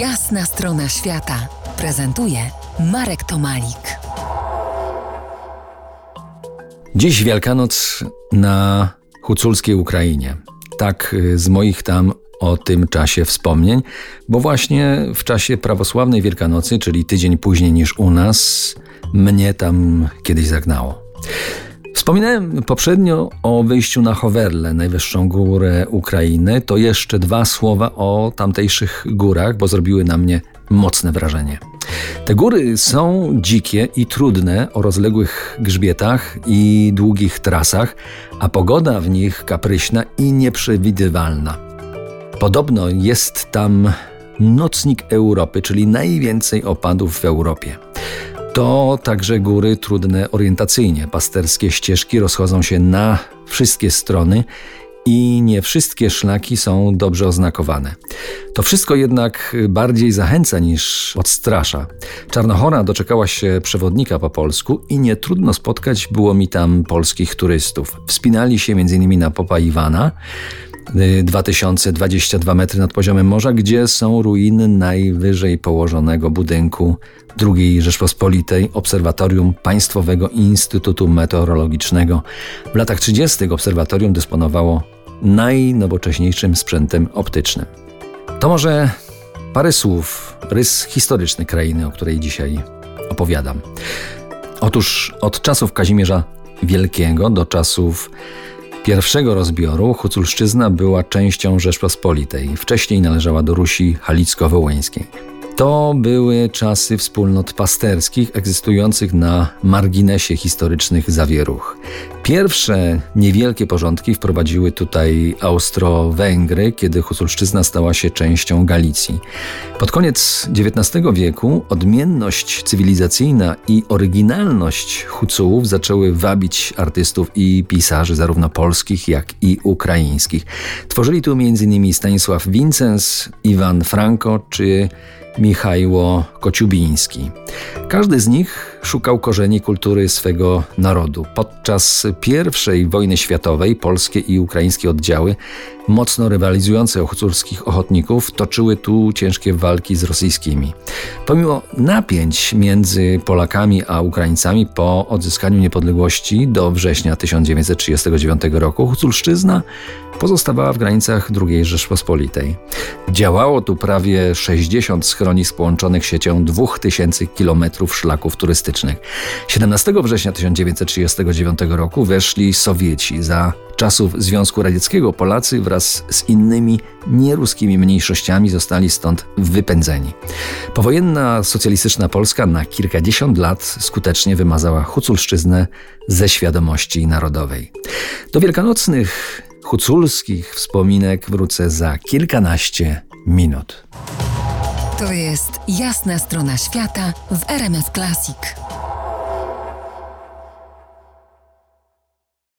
Jasna strona świata prezentuje Marek Tomalik. Dziś Wielkanoc na huculskiej Ukrainie. Tak y, z moich tam o tym czasie wspomnień, bo właśnie w czasie prawosławnej Wielkanocy, czyli tydzień później niż u nas, mnie tam kiedyś zagnało. Wspominałem poprzednio o wyjściu na Hoverle, najwyższą górę Ukrainy. To jeszcze dwa słowa o tamtejszych górach, bo zrobiły na mnie mocne wrażenie. Te góry są dzikie i trudne o rozległych grzbietach i długich trasach, a pogoda w nich kapryśna i nieprzewidywalna. Podobno jest tam nocnik Europy, czyli najwięcej opadów w Europie. To także góry trudne orientacyjnie. Pasterskie ścieżki rozchodzą się na wszystkie strony i nie wszystkie szlaki są dobrze oznakowane. To wszystko jednak bardziej zachęca niż odstrasza. Czarnochora doczekała się przewodnika po polsku i nie trudno spotkać było mi tam polskich turystów. Wspinali się m.in. na Popa Iwana, 2022 metry nad poziomem morza, gdzie są ruiny najwyżej położonego budynku II Rzeczpospolitej Obserwatorium Państwowego Instytutu Meteorologicznego. W latach 30. obserwatorium dysponowało najnowocześniejszym sprzętem optycznym. To może parę słów, rys historyczny krainy, o której dzisiaj opowiadam. Otóż od czasów Kazimierza Wielkiego do czasów pierwszego rozbioru Huculszczyzna była częścią Rzeczpospolitej. Wcześniej należała do Rusi Halicko-Wołyńskiej. To były czasy wspólnot pasterskich egzystujących na marginesie historycznych zawieruch. Pierwsze niewielkie porządki wprowadziły tutaj Austro-Węgry, kiedy Husulszczyzna stała się częścią Galicji. Pod koniec XIX wieku odmienność cywilizacyjna i oryginalność Hucułów zaczęły wabić artystów i pisarzy zarówno polskich, jak i ukraińskich. Tworzyli tu m.in. Stanisław Wincens, Iwan Franko czy Michajło Kociubiński. Każdy z nich szukał korzeni kultury swego narodu. Podczas I wojny światowej polskie i ukraińskie oddziały, mocno rywalizujące ochotników ochotników, toczyły tu ciężkie walki z rosyjskimi. Pomimo napięć między Polakami a Ukraińcami po odzyskaniu niepodległości do września 1939 roku, Huculszczyzna pozostawała w granicach II Rzeczpospolitej. Działało tu prawie 60 schronisk połączonych siecią 2000 km szlaków turystycznych. 17 września 1939 roku weszli Sowieci. Za czasów Związku Radzieckiego Polacy wraz z innymi nieruskimi mniejszościami zostali stąd wypędzeni. Powojenna socjalistyczna Polska na kilkadziesiąt lat skutecznie wymazała Huculszczyznę ze świadomości narodowej. Do wielkanocnych huculskich wspominek wrócę za kilkanaście minut. To jest jasna strona świata w RMS Classic.